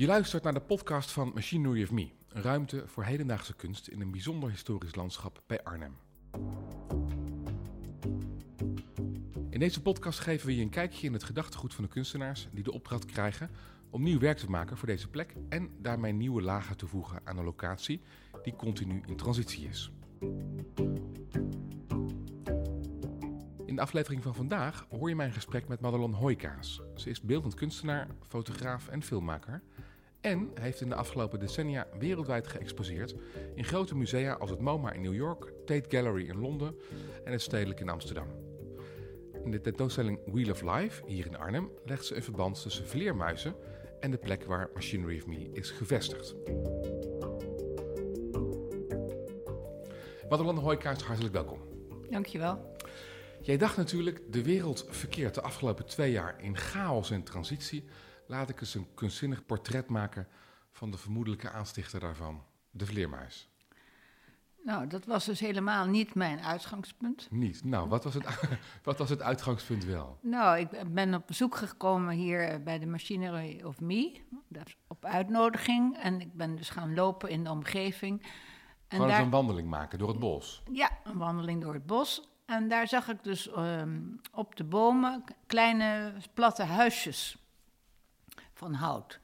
Je luistert naar de podcast van Machinery of Me, een ruimte voor hedendaagse kunst in een bijzonder historisch landschap bij Arnhem. In deze podcast geven we je een kijkje in het gedachtegoed van de kunstenaars die de opdracht krijgen om nieuw werk te maken voor deze plek en daarmee nieuwe lagen te voegen aan een locatie die continu in transitie is. In de aflevering van vandaag hoor je mijn gesprek met Madelon Hoijkaas. Ze is beeldend kunstenaar, fotograaf en filmmaker. En heeft in de afgelopen decennia wereldwijd geëxposeerd in grote musea als het MoMA in New York, Tate Gallery in Londen en het Stedelijk in Amsterdam. In de tentoonstelling Wheel of Life, hier in Arnhem, legt ze een verband tussen vleermuizen en de plek waar Machinery of Me is gevestigd. Madelon Hoijkaas, hartelijk welkom. Dankjewel. Jij dacht natuurlijk, de wereld verkeert de afgelopen twee jaar in chaos en transitie. Laat ik eens een kunstzinnig portret maken van de vermoedelijke aanstichter daarvan, de vleermuis. Nou, dat was dus helemaal niet mijn uitgangspunt. Niet? Nou, wat was het, wat was het uitgangspunt wel? Nou, ik ben op bezoek gekomen hier bij de Machinery of Me, op uitnodiging. En ik ben dus gaan lopen in de omgeving. En Gewoon eens een wandeling maken door het bos. Ja, een wandeling door het bos. En daar zag ik dus ehm, op de bomen kleine platte huisjes van hout.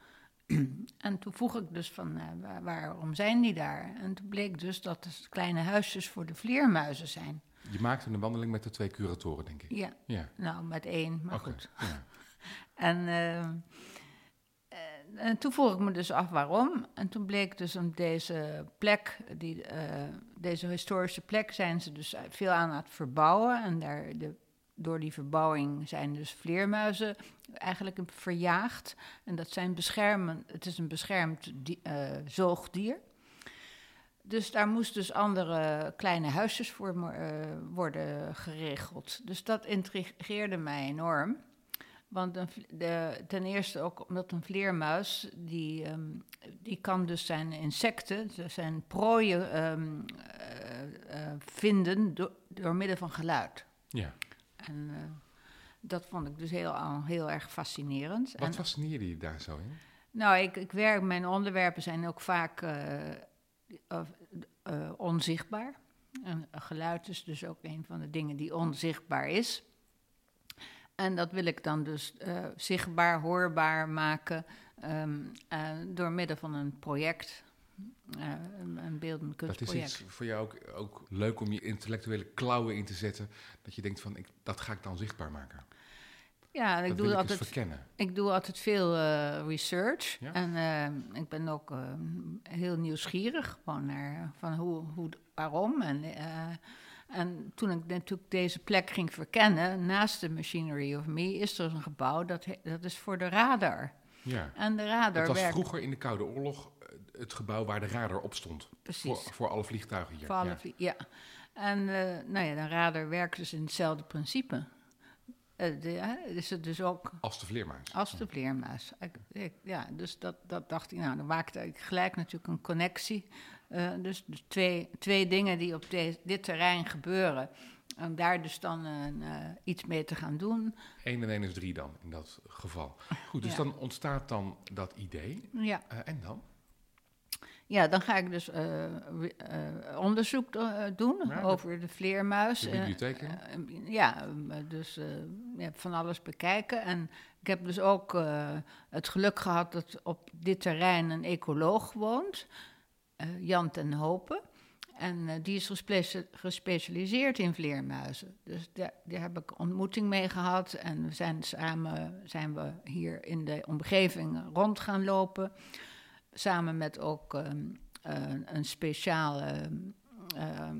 en toen vroeg ik dus van, eh, waar- waarom zijn die daar? En toen bleek dus dat het kleine huisjes voor de vleermuizen zijn. Je maakte een wandeling met de twee curatoren, denk ik. Ja, Ja, nou met één, maar goed. Ja. En, ehm, eh, en toen vroeg ik me dus af waarom. En toen bleek dus op deze plek, die, eh, deze historische plek, zijn ze dus veel aan het verbouwen. En daar de, door die verbouwing zijn dus vleermuizen eigenlijk verjaagd. En dat zijn beschermen, het is een beschermd di- eh, zoogdier. Dus daar moest dus andere kleine huisjes voor eh, worden geregeld. Dus dat intrigeerde mij enorm. Want de, ten eerste ook omdat een vleermuis, die, ehm, die kan dus zijn insecten, zijn prooien ehm, eh, eh, vinden door, door middel van geluid. ja. En eh, dat vond ik dus heel, heel erg fascinerend. Wat En- fascineerde je daar zo in? nou, ik, ik werk, mijn onderwerpen zijn ook vaak eh, eh, onzichtbaar. En geluid is dus ook een van de dingen die onzichtbaar is. En dat wil ik dan dus zichtbaar, hoorbaar maken ehm, eh, door middel van een project, eh, een, een beeldend Dat is kunstproject. iets voor jou ook, ook leuk om je intellectuele klauwen in te zetten. Dat je denkt van, ik, dat ga ik dan zichtbaar maken. Ja, ik dat doe ik altijd verkennen. Ik doe altijd veel eh, research. Ja? En eh, ik ben ook heel nieuwsgierig gewoon naar van hoe, hoe, waarom. En, en toen ik natuurlijk deze plek ging verkennen, naast de Machinery of Me, is er een gebouw dat, dat is voor de radar. Ja. En de radar Het was werkt vroeger in de Koude Oorlog het gebouw waar de radar op stond. precies. Voor, voor alle vliegtuigen hier. voor alle ja. ja. En eh, nou ja, de radar werkt dus in hetzelfde principe. Eh, de, is het dus ook Als de vleermuis. Als de vleermuis. Ik, ik- ja, dus dat, dat dacht ik, nou, dan maakte ik gelijk natuurlijk een connectie. Eh, dus dus twee, twee dingen die op de- dit terrein gebeuren. En daar dus dan iets mee te gaan doen. 1 en 1 is 3 dan, in dat geval. Goed, dus Ja. dan ontstaat dan dat idee. Ja, en dan? Ja dan ga ik dus eh, eh, onderzoek eh, doen Ja, over de vleermuis. De bibliotheek ja, dus hebt van alles bekijken. En ik heb dus ook het geluk gehad dat op dit terrein een ecoloog woont, Jan ten Hopen. En die is gespe- gespecialiseerd in vleermuizen. Dus daar, daar heb ik ontmoeting mee gehad. En we zijn samen zijn we hier in de omgeving rond gaan lopen. Samen met ook ehm, eh, een speciale ehm,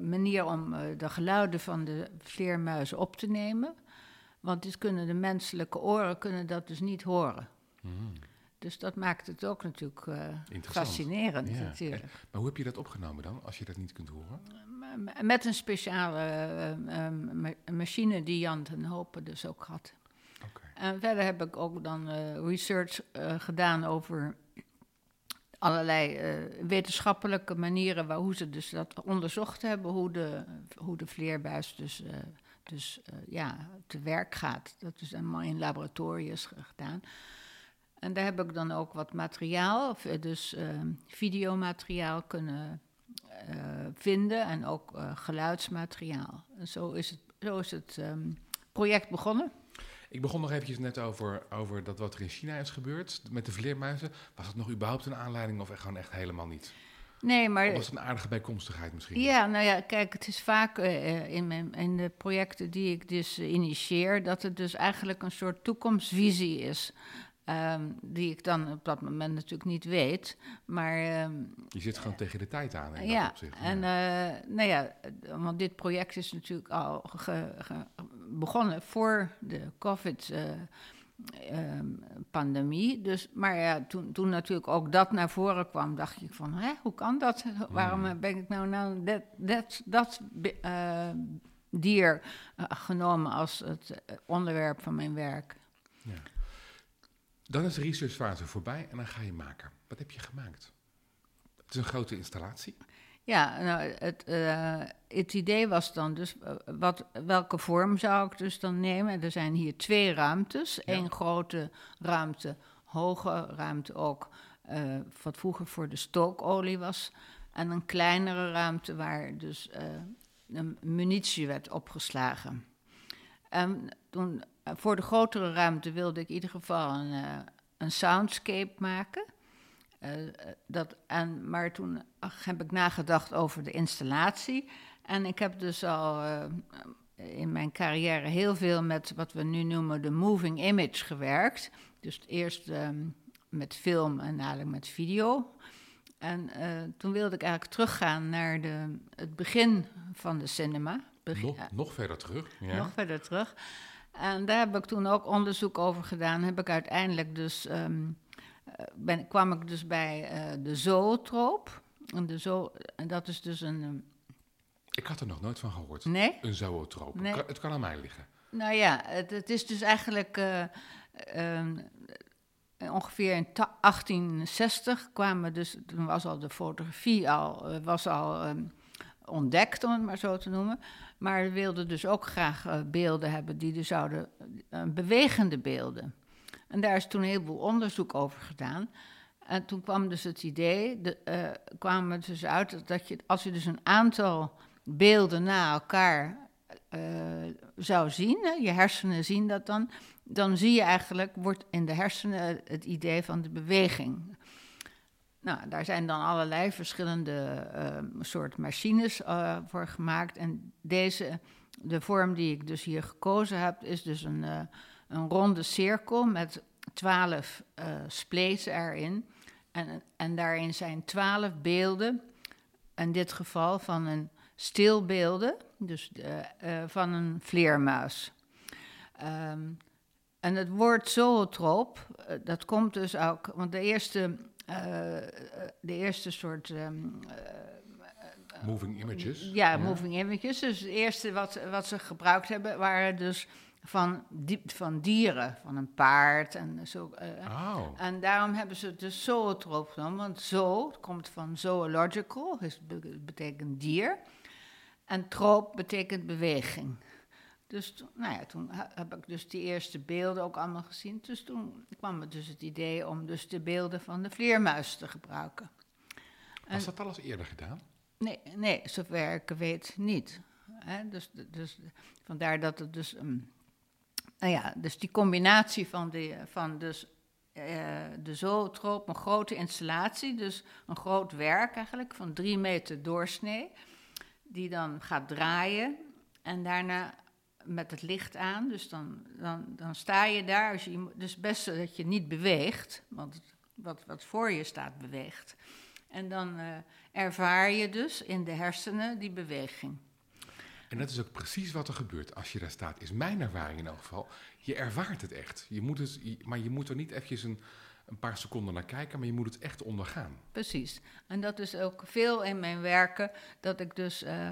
manier om eh, de geluiden van de vleermuizen op te nemen. Want dit kunnen de menselijke oren kunnen dat dus niet horen. Mhm. Dus dat maakt het ook natuurlijk Interessant. fascinerend Ja. natuurlijk. Maar hoe heb je dat opgenomen dan, als je dat niet kunt horen? Met een speciale eh, eh, ma- machine die Jan ten Hopen dus ook had. En verder heb ik ook dan research gedaan over allerlei eh, wetenschappelijke manieren waar, hoe ze dus dat onderzocht hebben, hoe de, hoe de vleerbuis dus, eh, dus eh, ja, te werk gaat. Dat is allemaal in laboratoriums gedaan. En daar heb ik dan ook wat materiaal, of, dus uh, videomateriaal kunnen vinden en ook geluidsmateriaal. En zo is het, zo is het um, project begonnen. Ik begon nog eventjes net over, over dat wat er in China is gebeurd met de vleermuizen. Was dat nog überhaupt een aanleiding of gewoon echt helemaal niet? Nee, maar... Of was het een aardige bijkomstigheid misschien? Ja, nou ja, kijk, het is vaak uh, in, mijn, in de projecten die ik dus initieer... dat het dus eigenlijk een soort toekomstvisie is... Um, die ik dan op dat moment natuurlijk niet weet. Maar. Um, je zit gewoon uh, tegen de tijd aan. In ja, dat opzicht. en uh, nou ja, want dit project is natuurlijk al ge, ge, begonnen voor de COVID-pandemie. Uh, dus, maar ja, toen, toen natuurlijk ook dat naar voren kwam, dacht ik van, hè, hoe kan dat? Waarom hmm. ben ik nou, nou dat, dat, dat dier genomen als het onderwerp van mijn werk? Ja. Dan is de researchfase voorbij en dan ga je maken. Wat heb je gemaakt? Het is een grote installatie. Ja, nou, het, uh, het idee was dan dus, uh, wat, welke vorm zou ik dus dan nemen? Er zijn hier twee ruimtes. Ja. Eén grote ruimte, hoge ruimte ook, uh, wat vroeger voor de stookolie was. En een kleinere ruimte waar dus een munitie werd opgeslagen. En toen voor de grotere ruimte wilde ik in ieder geval een, uh, een soundscape maken. Uh, dat, en, maar toen heb ik nagedacht over de installatie. En ik heb dus al uh, in mijn carrière heel veel met wat we nu noemen de moving image gewerkt. Dus eerst um, met film en dadelijk met video. En toen wilde ik eigenlijk teruggaan naar de, het begin van de cinema. Begin, nog, nog verder terug. Ja. Nog verder terug. En daar heb ik toen ook onderzoek over gedaan. Heb ik uiteindelijk dus, um, ben, kwam ik dus bij uh, de zootroop. En, de zo en dat is dus een... Um, ik had er nog nooit van gehoord. Nee? Een zootroop. Nee. Het kan aan mij liggen. Nou ja, het, het is dus eigenlijk... Uh, um, ongeveer in 1860 kwamen dus... Toen was al de fotografie al, was al ontdekt, om het maar zo te noemen... Maar we wilden dus ook graag uh, beelden hebben die dus zouden, uh, bewegende beelden. En daar is toen een heleboel onderzoek over gedaan. En toen kwam dus het idee, de, uh, kwam het dus uit dat je, als je dus een aantal beelden na elkaar zou zien, je hersenen zien dat dan, dan zie je eigenlijk, wordt in de hersenen het idee van de beweging. Nou, daar zijn dan allerlei verschillende uh, soort machines uh, voor gemaakt. En deze, de vorm die ik dus hier gekozen heb, is dus een, uh, een ronde cirkel met twaalf splees erin. En, en daarin zijn twaalf beelden, in dit geval van een stilbeelden, dus van een vleermuis. Um, en het woord zootroop, dat komt dus ook, want de eerste de eerste soort. Um, uh, moving images. Ja, ja, moving images. Dus het eerste wat, wat ze gebruikt hebben waren dus van, die, van dieren, van een paard en zo. oh. En daarom hebben ze het dus zootroop genomen, want zo komt van zoological, dus betekent dier. En troop betekent beweging. Dus toen, nou ja, toen heb ik dus die eerste beelden ook allemaal gezien. Dus toen kwam het dus het idee om dus de beelden van de vleermuis te gebruiken. Was dat al eens eerder gedaan? Nee, nee zover ik weet niet. He, dus, dus vandaar dat het dus... Um, nou ja, dus die combinatie van, de, van dus, uh, de zootroop, een grote installatie, dus een groot werk eigenlijk, van drie meter doorsnee, die dan gaat draaien en daarna met het licht aan. Dus dan, dan, dan sta je daar. Als je, dus best dat je niet beweegt, want wat, wat voor je staat beweegt. En dan uh, ervaar je dus in de hersenen die beweging. En dat is ook precies wat er gebeurt als je daar staat, is mijn ervaring in elk geval. Je ervaart het echt. Je moet het, maar je moet er niet eventjes een, een paar seconden naar kijken, maar je moet het echt ondergaan. Precies. En dat is ook veel in mijn werken, dat ik dus... Uh,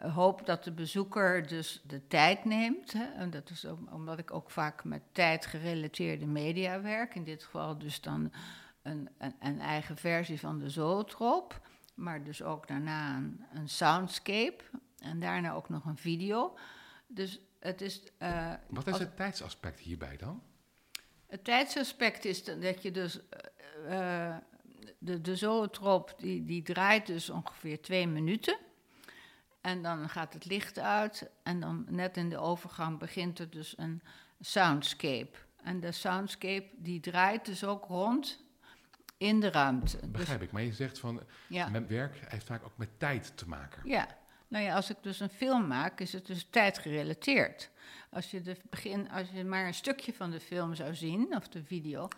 hoop dat de bezoeker dus de tijd neemt. Hè, en dat is omdat ik ook vaak met tijdgerelateerde media werk. In dit geval dus dan een, een, een eigen versie van de zootroop. Maar dus ook daarna een, een, soundscape. En daarna ook nog een video. Dus het is... Uh, Wat is het tijdsaspect hierbij dan? Het tijdsaspect is dat je dus. Uh, de, de zoetroop die, die draait dus ongeveer twee minuten. En dan gaat het licht uit. En dan net in de overgang begint er dus een soundscape. En de soundscape die draait dus ook rond in de ruimte. Dus Begrijp ik, maar je zegt van ja. met werk heeft vaak ook met tijd te maken. Ja, nou ja, als ik dus een film maak, is het dus tijdgerelateerd. Als je, de begin, als je maar een stukje van de film zou zien, of de video,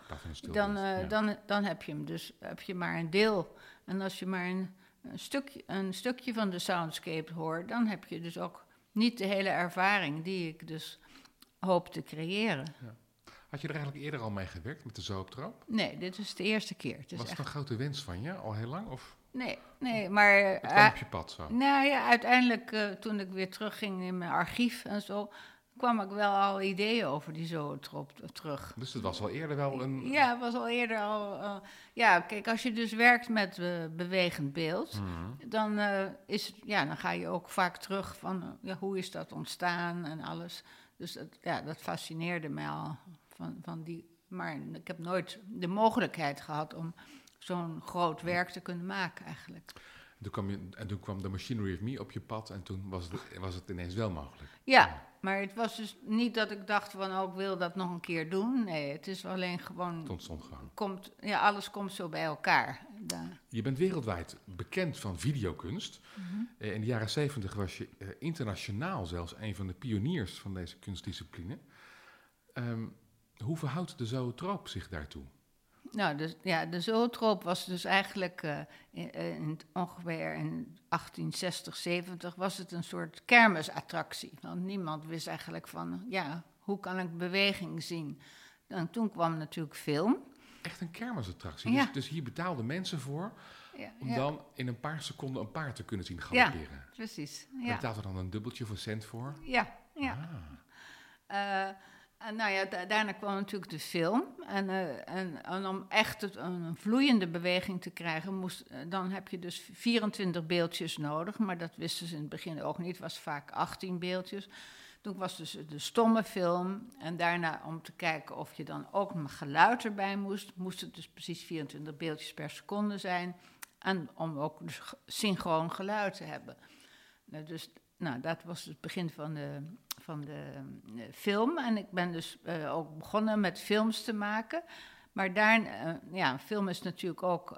dan, uh, dan, dan heb je hem dus heb je maar een deel. En als je maar een, een, stukje, een stukje van de soundscape hoort, dan heb je dus ook niet de hele ervaring die ik dus hoop te creëren. Ja. Had je er eigenlijk eerder al mee gewerkt met de zooptrap? Nee, dit is de eerste keer. Het Was het echt... een grote wens van je, al heel lang? Of? Nee, nee, maar... Het kwam op je pad zo? Nou ja, uiteindelijk uh, toen ik weer terugging in mijn archief en zo... kwam ik wel al ideeën over die zootrop terug. Dus het was al eerder wel een... Ja, het was al eerder al... Uh, ja, kijk, als je dus werkt met uh, bewegend beeld... Mm. dan, is, ja, dan ga je ook vaak terug van... ja, hoe is dat ontstaan en alles... Dus dat, ja, dat fascineerde mij al van, van die. Maar ik heb nooit de mogelijkheid gehad om zo'n groot werk te kunnen maken, eigenlijk. Toen kwam je, en toen kwam de Machinery of Me op je pad en toen was het, was het ineens wel mogelijk. Ja, maar het was dus niet dat ik dacht van, oh, ik wil dat nog een keer doen. Nee, het is alleen gewoon... Het ontstond gewoon. Komt, ja, alles komt zo bij elkaar. Daar. Je bent wereldwijd bekend van videokunst. Mm In de jaren zeventig was je eh, internationaal zelfs een van de pioniers van deze kunstdiscipline. Um, hoe verhoudt de zootroop zich daartoe? Nou, dus, ja, de zootroop was dus eigenlijk uh, in, in, ongeveer in 1860, 70 was het een soort kermisattractie. Want niemand wist eigenlijk van, ja, hoe kan ik beweging zien? En toen kwam natuurlijk film. Echt een kermisattractie? Ja. Dus, dus, hier betaalden mensen voor ja, om dan in een paar seconden een paard te kunnen zien galopperen? Ja, precies. Ja. betaalde dan een dubbeltje een cent voor? Ja, ja. Ah. Uh, en nou ja, daarna kwam natuurlijk de film. En, uh, en, om echt een vloeiende beweging te krijgen, moest, uh, dan heb je dus 24 beeldjes nodig. Maar dat wisten ze in het begin ook niet. Het was vaak 18 beeldjes. Toen was dus de stomme film. En daarna om te kijken of je dan ook geluid erbij moest, moest het dus precies 24 beeldjes per seconde zijn. En om ook dus synchroon geluid te hebben. Nou, dus nou, dat was het begin van de, van de uh, film. En ik ben dus uh, ook begonnen met films te maken. Maar daar, uh, ja, film is natuurlijk ook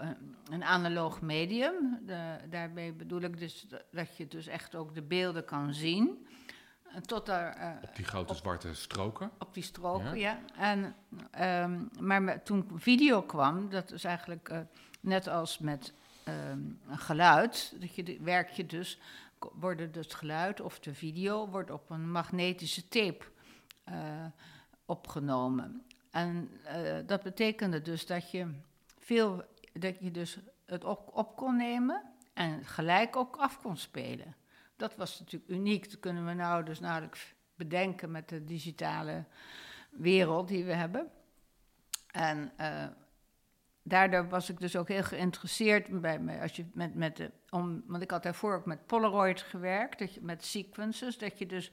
een analoog medium. De, daarbij bedoel ik dus dat je dus echt ook de beelden kan zien. Tot daar, op die grote zwarte stroken? Op die stroken, ja. ja. En, um, maar toen video kwam, dat is eigenlijk net als met um, geluid, dat je werk je dus worden het geluid of de video wordt op een magnetische tape uh, opgenomen. En uh, dat betekende dus dat je, veel, dat je dus het op, op kon nemen en gelijk ook af kon spelen. Dat was natuurlijk uniek. Dat kunnen we nou dus nauwelijks bedenken met de digitale wereld die we hebben. En uh, daardoor was ik dus ook heel geïnteresseerd bij me, als je met, met de, om, want ik had daarvoor ook met Polaroid gewerkt, dat je, met sequences, dat je dus,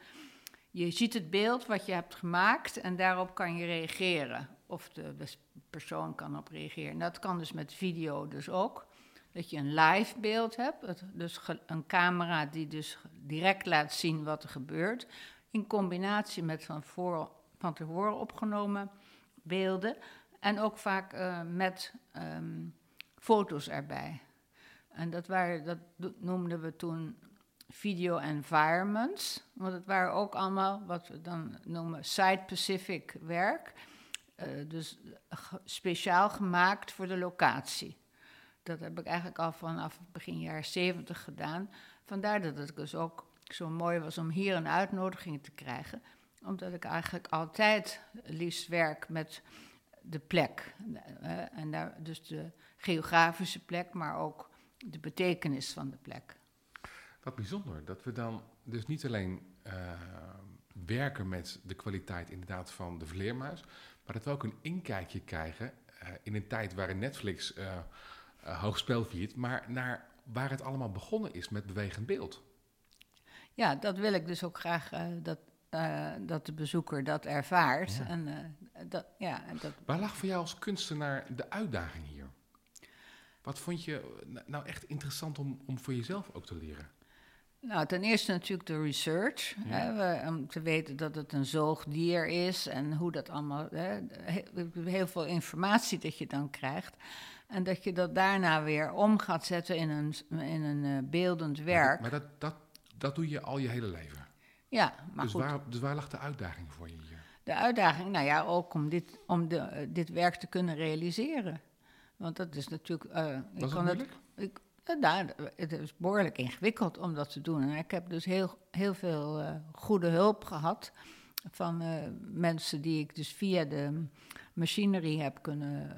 je ziet het beeld wat je hebt gemaakt en daarop kan je reageren. Of de, persoon kan op reageren. En dat kan dus met video dus ook. Dat je een live beeld hebt, dus een camera die dus direct laat zien wat er gebeurt, in combinatie met van, voor, van tevoren opgenomen beelden. En ook vaak uh, met um, foto's erbij. En dat, waren, dat noemden we toen video environments. Want het waren ook allemaal wat we dan noemen site-specific werk. Uh, dus speciaal gemaakt voor de locatie. Dat heb ik eigenlijk al vanaf begin jaren 70 gedaan. Vandaar dat het dus ook zo mooi was om hier een uitnodiging te krijgen. Omdat ik eigenlijk altijd liefst werk met de plek. Uh, en daar, dus de geografische plek, maar ook de betekenis van de plek. Wat bijzonder, dat we dan dus niet alleen uh, werken met de kwaliteit inderdaad van de vleermuis, maar dat we ook een inkijkje krijgen uh, in een tijd waarin Netflix hoog spel viert, maar naar waar het allemaal begonnen is met bewegend beeld. Ja, dat wil ik dus ook graag dat dat de bezoeker dat ervaart. Ja. En dat, ja, dat, Waar lag voor jou als kunstenaar de uitdaging hier? Wat vond je eh, nou echt interessant om, om voor jezelf ook te leren? Nou, ten eerste natuurlijk de research. Ja. Hè, om te weten dat het een zoogdier is en hoe dat allemaal. Hè, he- heel veel informatie dat je dan krijgt. En dat je dat daarna weer om gaat zetten in een, in een eh, beeldend werk. Maar dat, dat, dat doe je al je hele leven. Ja, maar dus, goed. waar, dus waar lag de uitdaging voor je? De uitdaging, nou ja, ook om dit, om de, eh, dit werk te kunnen realiseren. Want dat is natuurlijk. eh, ik Was het kan moeilijk? ik, eh, nou, het is behoorlijk ingewikkeld om dat te doen. En ik heb dus heel, heel veel goede hulp gehad van mensen die ik dus via de machinerie heb kunnen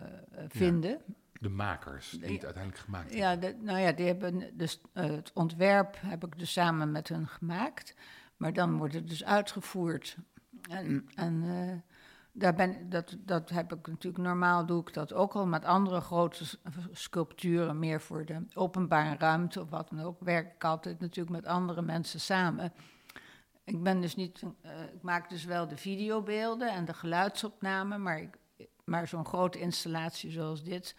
vinden. De makers die Ja. het uiteindelijk gemaakt Ja, hebben. de- nou ja, die hebben dus, het ontwerp heb ik dus samen met hun gemaakt. Maar dan wordt het dus uitgevoerd. En, en eh, daar ben, dat, dat heb ik natuurlijk, normaal doe ik dat ook al met andere grote sculpturen, meer voor de openbare ruimte of wat dan ook. Werk ik altijd natuurlijk met andere mensen samen. Ik ben dus niet, eh, ik maak dus wel de videobeelden en de geluidsopnamen, maar, maar zo'n grote installatie zoals dit,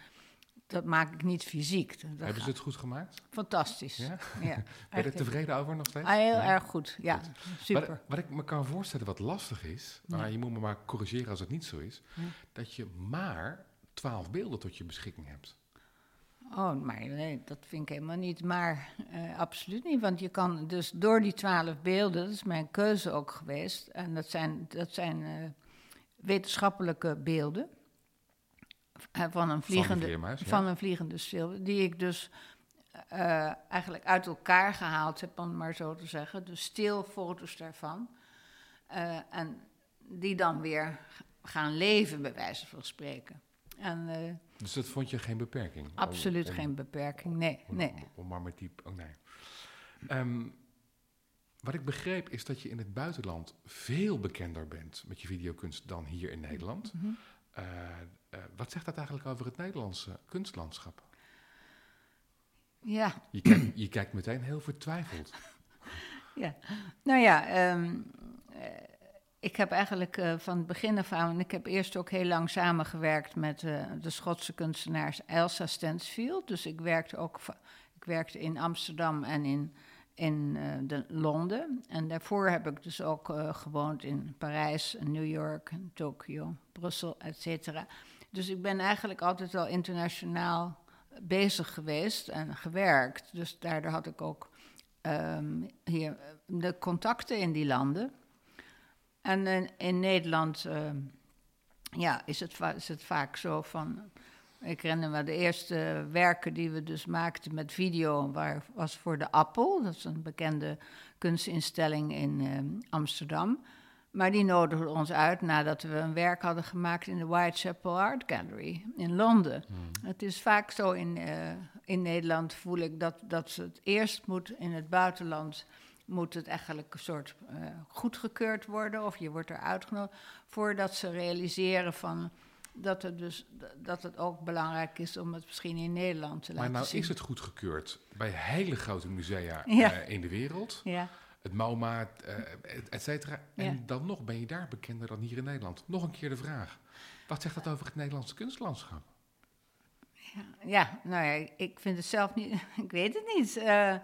dat maak ik niet fysiek. Dat Hebben gaat- ze het goed gemaakt? Fantastisch. Ja? Ja? Ben je er tevreden over nog steeds? Ah, heel Ja? erg goed, ja. Goed. Super. Wat, wat ik me kan voorstellen wat lastig is, Ja. maar je moet me maar corrigeren als het niet zo is, dat je maar twaalf beelden tot je beschikking hebt. Oh, maar nee, dat vind ik helemaal niet. Maar eh, absoluut niet. Want je kan dus door die twaalf beelden, dat is mijn keuze ook geweest. En dat zijn, dat zijn eh, wetenschappelijke beelden. Van een vliegende, vleermuis, ja. van een vliegende zilver. Die ik dus eh, eigenlijk uit elkaar gehaald heb, om maar zo te zeggen. Dus stilfoto's daarvan. Eh, en die dan weer gaan leven, bij wijze van spreken. En eh, Dus dat vond je geen beperking? Absoluut om- geen beperking, nee. Om, nee. om- maar met die... Oh nee. Ehm, wat ik begreep is dat je in het buitenland veel bekender bent met je videokunst dan hier in Nederland. Mhm. Eh, wat zegt dat eigenlijk over het Nederlandse kunstlandschap? Ja, Je kijkt, je kijkt meteen heel vertwijfeld. ja. Nou ja, ehm, eh, ik heb eigenlijk eh, van het begin af aan... Ik heb eerst ook heel lang samengewerkt met de Schotse kunstenaars Elsa Stansfield. Dus ik werkte ook ik werkte in Amsterdam en in, in de Londen. En daarvoor heb ik dus ook gewoond in Parijs, New York, Tokio, Brussel, et cetera. Dus ik ben eigenlijk altijd al internationaal bezig geweest en gewerkt. Dus daardoor had ik ook ehm, hier eh, de contacten in die landen. En in, in Nederland ehm, ja, is, het is het vaak zo van... Ik herinner me de eerste werken die we dus maakten met video... Waar, was voor de Appel, dat is een bekende kunstinstelling in ehm, Amsterdam... Maar die nodigden ons uit nadat we een werk hadden gemaakt in de Whitechapel Art Gallery in Londen. Het is vaak zo in, eh, in Nederland, voel ik, dat, dat ze het eerst moet in het buitenland. Moet het eigenlijk een soort eh, goedgekeurd worden, of je wordt er uitgenodigd, voordat ze realiseren van dat het, dus, dat het ook belangrijk is om het misschien in Nederland te Maar laten nou zien. is het goedgekeurd bij hele grote musea Ja. eh, in de wereld. Ja. Het MoMA, eh, et- et cetera. En Ja. dan nog ben je daar bekender dan hier in Nederland. Nog een keer de vraag. Wat zegt dat over het Nederlandse kunstlandschap? Ja, nou ja, ik vind het zelf niet, ik weet het niet. Eh,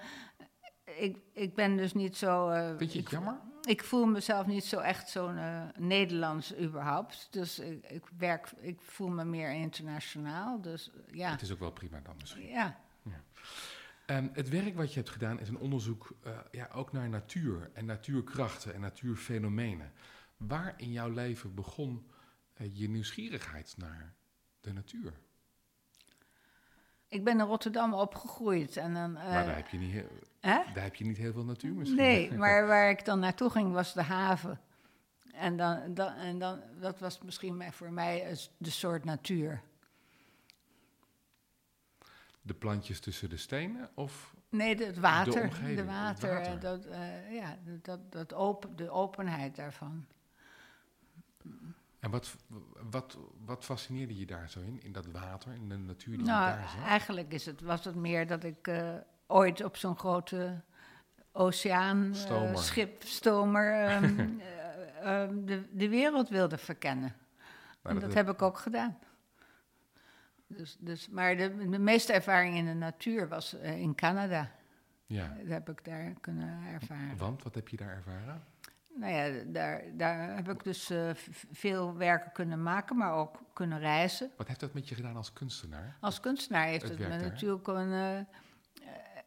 ik, ik ben dus niet zo. Vind je het ik, jammer? Ik voel mezelf niet zo echt zo'n Nederlands überhaupt. Dus ik, ik werk, ik voel me meer internationaal. Dus ja, Het is ook wel prima dan misschien. ja. Ehm, het werk wat je hebt gedaan is een onderzoek eh, ja, ook naar natuur en natuurkrachten en natuurfenomenen. Waar in jouw leven begon eh, je nieuwsgierigheid naar de natuur? Ik ben in Rotterdam opgegroeid. En dan, eh, maar daar heb, je niet heel, hè? daar heb je niet heel veel natuur misschien. Nee, maar waar ik dan naartoe ging was de haven. En, dan, dan, en dan, dat was misschien voor mij de soort natuur. De plantjes tussen de stenen of Nee, de- het water. De het water, water. eh, Dat, eh, ja, dat, dat open, de openheid daarvan. En wat, wat, wat fascineerde je daar zo in, in dat water, in de natuur die Nou, je daar zag? eigenlijk is het, was het meer dat ik eh, ooit op zo'n grote oceaan, eh, schip, stomer, ehm, eh, ehm, de, de wereld wilde verkennen. en dat, heb ik ook gedaan. Dus, dus, maar de, de meeste ervaring in de natuur was uh, in Canada. Ja. Dat heb ik daar kunnen ervaren. Want, wat heb je daar ervaren? Nou ja, daar, daar heb ik dus uh, veel werken kunnen maken, maar ook kunnen reizen. Wat heeft dat met je gedaan als kunstenaar? Als kunstenaar heeft het, het me natuurlijk een, uh,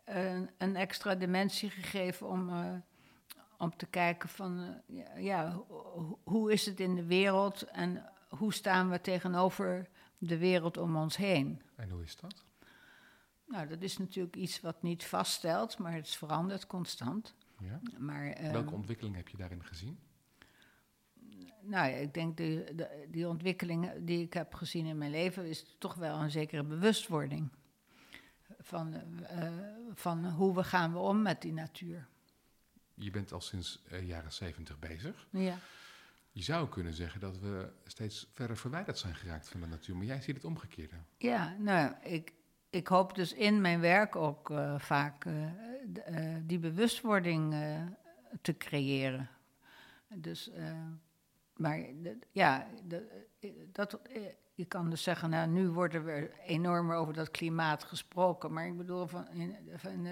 een, een, extra dimensie gegeven om, uh, om te kijken van, ja, hoe is het in de wereld en hoe staan we tegenover de wereld om ons heen. En hoe is dat? Nou, dat is natuurlijk iets wat niet vaststelt, maar het verandert constant. Ja? Maar, Welke ontwikkeling heb je daarin gezien? Nou ik denk de, de, die ontwikkelingen die ik heb gezien in mijn leven is toch wel een zekere bewustwording van, uh, van hoe we gaan we om met die natuur. Je bent al sinds uh, jaren zeventig bezig. Ja. Je zou kunnen zeggen dat we steeds verder verwijderd zijn geraakt van de natuur, maar jij ziet het omgekeerde. Ja, nou, ik, ik hoop dus in mijn werk ook uh, vaak uh, uh, die bewustwording te creëren. Dus, maar ja, dat, je kan dus zeggen, nou, nu wordt er enorm over dat klimaat gesproken. Maar ik bedoel, van, van,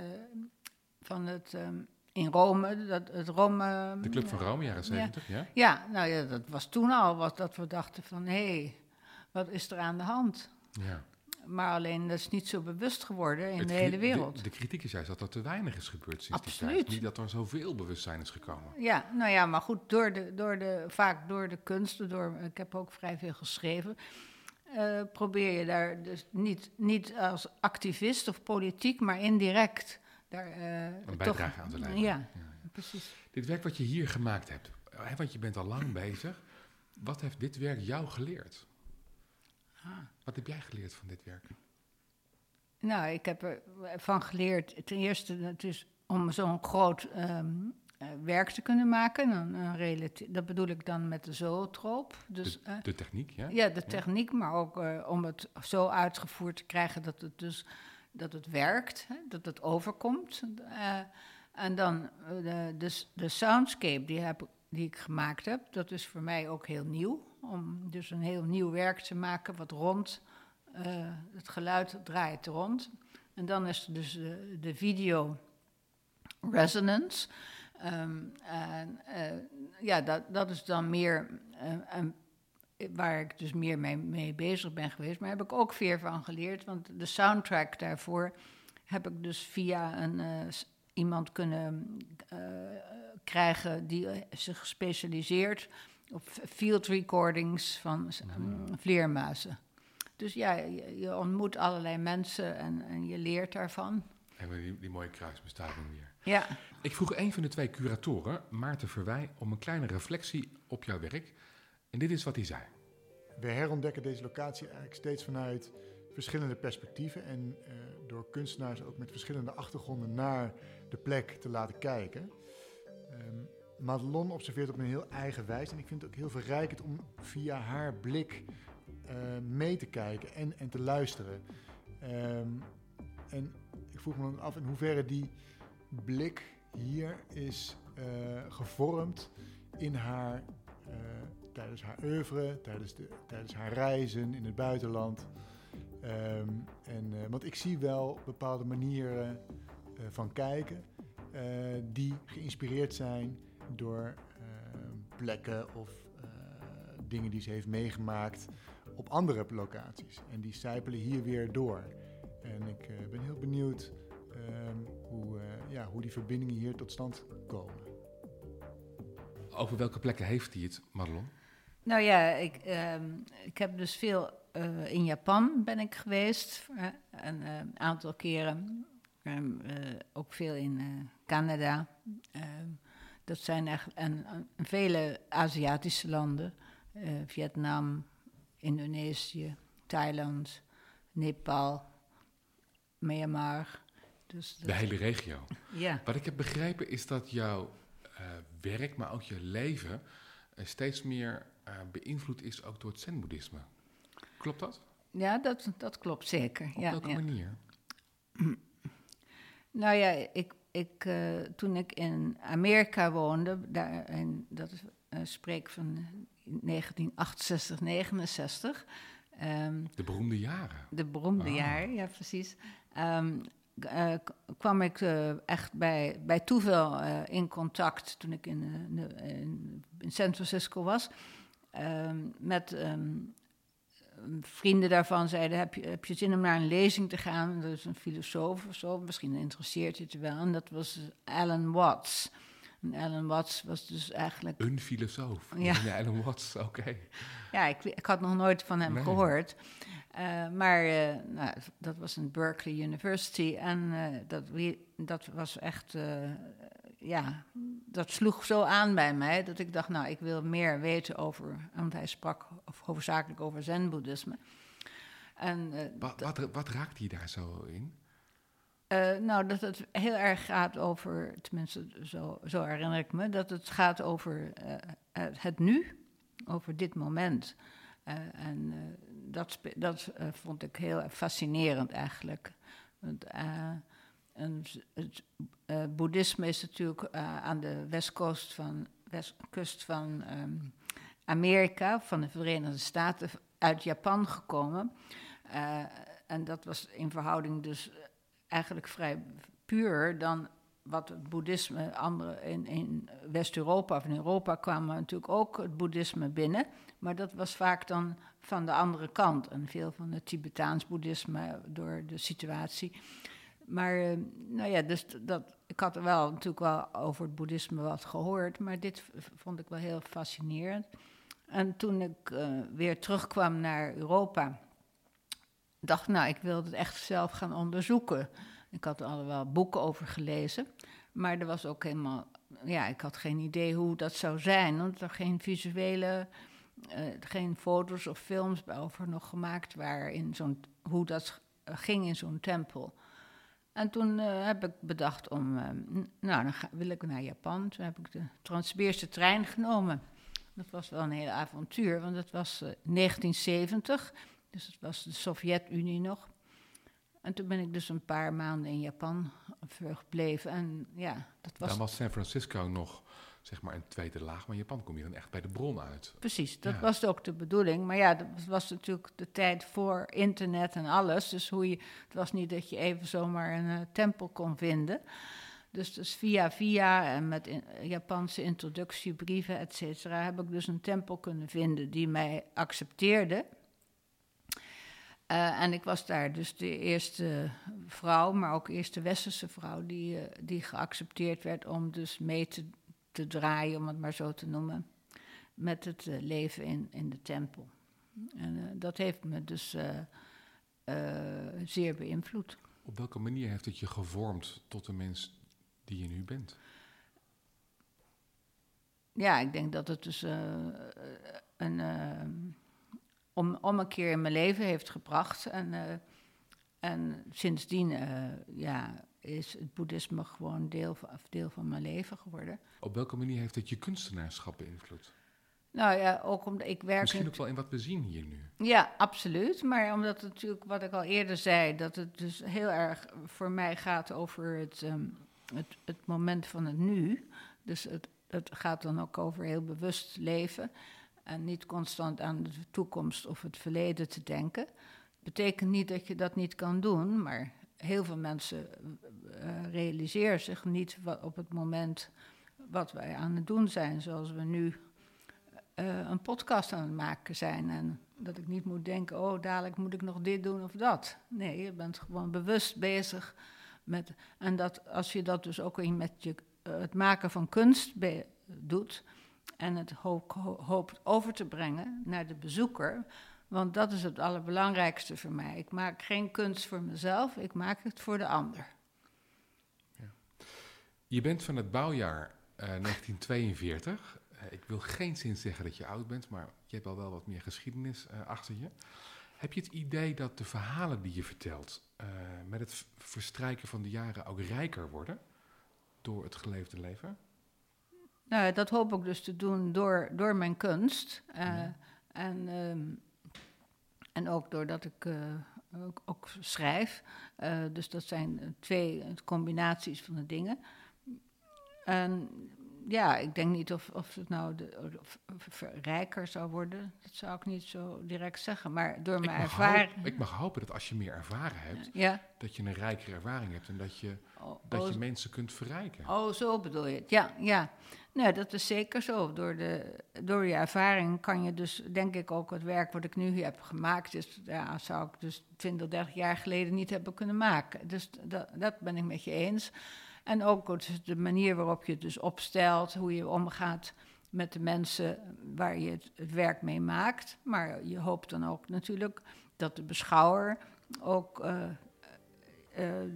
van het. Um, in Rome, dat, het Rome... De Club van Rome, jaren 70, ja? Ja, ja nou ja, dat was toen al wat, dat we dachten van... hé, hey, wat is er aan de hand? Ja. Maar alleen dat is niet zo bewust geworden in het de hele wereld. De, de, kritiek is juist dat er te weinig is gebeurd sinds Absoluut. die tijd. Niet dat er zoveel bewustzijn is gekomen. Ja, nou ja, maar goed, door de, door de, vaak door de kunsten, door, ik heb ook vrij veel geschreven... Uh, probeer je daar dus niet, niet als activist of politiek, maar indirect... Daar, uh, een bijdrage toch, aan te leveren. Ja, ja, precies. Dit werk wat je hier gemaakt hebt, want je bent al lang bezig... wat heeft dit werk jou geleerd? Ah. Wat heb jij geleerd van dit werk? Nou, ik heb ervan geleerd, ten eerste, het is om zo'n groot um, uh, werk te kunnen maken. Een, een dat bedoel ik dan met de zootroop. Dus, de, de, techniek, ja? Ja, de techniek, maar ook uh, om het zo uitgevoerd te krijgen dat het dus dat het werkt, hè, dat het overkomt. Uh, en dan de, de, de soundscape die, heb, die ik gemaakt heb, dat is voor mij ook heel nieuw. Om dus een heel nieuw werk te maken wat rond, uh, het geluid draait rond. En dan is er dus de, de video resonance. Um, en, ja, dat, dat is dan meer een, waar ik dus meer mee, mee, bezig ben geweest. Maar heb ik ook veel van geleerd. Want de soundtrack daarvoor heb ik dus via een, uh, iemand kunnen krijgen die zich specialiseert op field recordings van um, vleermuizen. Dus ja, je, je, ontmoet allerlei mensen en, en je leert daarvan. En die, die mooie kruisbestuiving weer. Ja. Ik vroeg een van de twee curatoren, Maarten Verwij, om een kleine reflectie op jouw werk. En dit is wat hij zei. We herontdekken deze locatie eigenlijk steeds vanuit verschillende perspectieven. En uh, door kunstenaars ook met verschillende achtergronden naar de plek te laten kijken. Um, Madelon observeert op een heel eigen wijze. En ik vind het ook heel verrijkend om via haar blik uh, mee te kijken en, en te luisteren. Um, en ik vroeg me dan af in hoeverre die blik hier is uh, gevormd in haar, tijdens haar oeuvre, tijdens, de, tijdens haar reizen in het buitenland. Um, en, uh, want ik zie wel bepaalde manieren van kijken die geïnspireerd zijn door plekken of dingen die ze heeft meegemaakt op andere locaties. En die sijpelen hier weer door. En ik ben heel benieuwd um, hoe, ja, hoe die verbindingen hier tot stand komen. Over welke plekken heeft hij het, Madelon? Nou ja, ik, um, ik heb dus veel uh, in Japan ben ik geweest. een aantal keren. Um, ook veel in Canada. dat zijn echt en, en, vele Aziatische landen. Vietnam, Indonesië, Thailand, Nepal, Myanmar. Dus de hele regio. Ja. Wat ik heb begrepen is dat jouw werk, maar ook je leven, steeds meer beïnvloed is ook door het zen-boeddhisme. Klopt dat? Ja, dat, dat klopt zeker. Op ja, welke ja. manier? Nou ja, ik, ik, toen ik in Amerika woonde, daar, en dat is, spreek van 1968, 69. Ehm, De beroemde jaren. de beroemde Ah. jaren, ja precies. Ehm, eh, kwam ik eh, echt bij, bij toeval eh, in contact toen ik in, eh, in, in San Francisco was. Ehm, met ehm, vrienden daarvan zeiden: heb je, heb je zin om naar een lezing te gaan? Dat is een filosoof of zo, misschien interesseert je het wel. En dat was Alan Watts. En Alan Watts was dus eigenlijk Een filosoof. Ja. Ja, Alan Watts, oké. Ja, ik, ik had nog nooit van hem Nee. gehoord. Eh, maar eh, nou, dat was in Berkeley University. En eh, dat, dat was echt, ja, dat sloeg zo aan bij mij dat ik dacht, nou, ik wil meer weten over, want hij sprak hoofdzakelijk over zen-boeddhisme. En eh, Wat, wat, wat raakt hij daar zo in? eh, nou, dat het heel erg gaat over, tenminste zo, zo herinner ik me, dat het gaat over eh, het, nu, over dit moment. En dat, dat vond ik heel fascinerend eigenlijk. Want, en het eh, boeddhisme is natuurlijk eh, aan de westkust van, westkust van ehm, Amerika, van de Verenigde Staten, uit Japan gekomen. Eh, en dat was in verhouding dus eigenlijk vrij puur dan wat het boeddhisme andere in, in West-Europa of in Europa kwam natuurlijk ook het boeddhisme binnen, maar dat was vaak dan van de andere kant en veel van het Tibetaans boeddhisme door de situatie. Maar eh, nou ja, dus dat, ik had wel natuurlijk wel over het boeddhisme wat gehoord, maar dit vond ik wel heel fascinerend. En toen ik eh, weer terugkwam naar Europa, dacht nou, ik wil het echt zelf gaan onderzoeken. Ik had er al wel boeken over gelezen, maar er was ook helemaal, ja, ik had geen idee hoe dat zou zijn, omdat er geen visuele, eh, geen foto's of films over nog gemaakt waren in zo'n, hoe dat ging in zo'n tempel. En toen eh, heb ik bedacht om, eh, nou, dan wil ik naar Japan. Toen heb ik de Transsibische trein genomen. Dat was wel een heel avontuur, want het was eh, 1970, dus het was de Sovjet-Unie nog. En toen ben ik dus een paar maanden in Japan verbleven. En ja, dat was Dan was San Francisco nog, zeg maar, een tweede laag. Maar Japan kom je dan echt bij de bron uit. Precies, dat Ja. was ook de bedoeling. Maar ja, dat was natuurlijk de tijd voor internet en alles. Dus hoe je, het was niet dat je even zomaar een eh, tempel kon vinden. Dus, dus via via en met in- Japanse introductiebrieven, et cetera, heb ik dus een tempel kunnen vinden die mij accepteerde. Eh, en ik was daar dus de eerste vrouw, maar ook eerste westerse vrouw die, eh, die geaccepteerd werd om dus mee te, te draaien, om het maar zo te noemen met het eh, leven in, in de tempel. En eh, dat heeft me dus eh, zeer beïnvloed. Op welke manier heeft het je gevormd tot de mens die je nu bent? Ja, ik denk dat het dus een, om, om een keer in mijn leven heeft gebracht. En, en sindsdien ja, is het boeddhisme gewoon deel van, deel van mijn leven geworden. Op welke manier heeft het je kunstenaarschap beïnvloed? Nou ja, ook omdat ik werk... Misschien ook wel in wat we zien hier nu. Ja, absoluut. Maar omdat het natuurlijk, wat ik al eerder zei, dat het dus heel erg voor mij gaat over het, ehm, het, het moment van het nu. Dus het, het gaat dan ook over heel bewust leven en niet constant aan de toekomst of het verleden te denken. Betekent niet dat je dat niet kan doen, maar heel veel mensen eh, realiseren zich niet wat, op het moment wat wij aan het doen zijn, zoals we nu eh, een podcast aan het maken zijn. En dat ik niet moet denken, oh, dadelijk moet ik nog dit doen of dat. Nee, je bent gewoon bewust bezig met. En dat als je dat dus ook in met je, eh, het maken van kunst doet. En het ho- ho- hoopt over te brengen naar de bezoeker. Want dat is het allerbelangrijkste voor mij. Ik maak geen kunst voor mezelf, ik maak het voor de ander. Je bent van het bouwjaar eh, 1942. Eh, ik wil geen zin zeggen dat je oud bent, maar je hebt al wel wat meer geschiedenis eh, achter je. Heb je het idee dat de verhalen die je vertelt eh, met het verstrijken van de jaren ook rijker worden door het geleefde leven? Nou, dat hoop ik dus te doen door, door mijn kunst. eh, Ja. en, ehm, en ook doordat ik eh, ook, ook schrijf. Eh, dus dat zijn eh, twee combinaties van de dingen. En ja, ik denk niet of, of het nou de, of, of rijker zou worden. Dat zou ik niet zo direct zeggen. Maar door mijn ervaring. ik mag hopen dat als je meer ervaren hebt, Ja. dat je een rijkere ervaring hebt en dat je, Oh, dat oh, je mensen kunt verrijken. Oh, zo bedoel je het. Ja, ja. Nee, dat is zeker zo. Door, de, door je ervaring kan je dus, denk ik, ook het werk wat ik nu heb gemaakt, is, ja, zou ik dus 20, 30 jaar geleden niet hebben kunnen maken. Dus dat, dat ben ik met je eens. En ook de manier waarop je het dus opstelt, hoe je omgaat met de mensen waar je het, het werk mee maakt. Maar je hoopt dan ook natuurlijk dat de beschouwer ook eh, eh,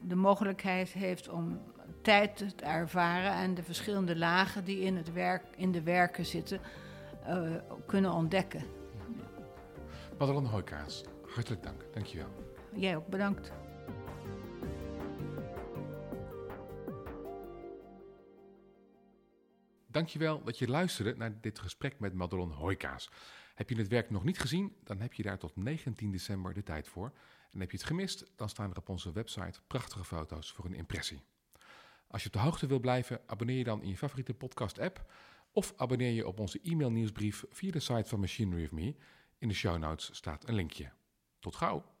de mogelijkheid heeft om tijd te ervaren en de verschillende lagen die in, het werk, in de werken zitten eh, kunnen ontdekken. Madelon Hooikaas, hartelijk dank. Dankjewel. Jij ook bedankt. Dankjewel dat je luisterde naar dit gesprek met Madelon Hooikaas. Heb je het werk nog niet gezien, dan heb je daar tot 19 december de tijd voor. En heb je het gemist, dan staan er op onze website prachtige foto's voor een impressie. Als je op de hoogte wil blijven, abonneer je dan in je favoriete podcast-app of abonneer je op onze e-mail nieuwsbrief via de site van Machinery of Me. In de show notes staat een linkje. Tot gauw!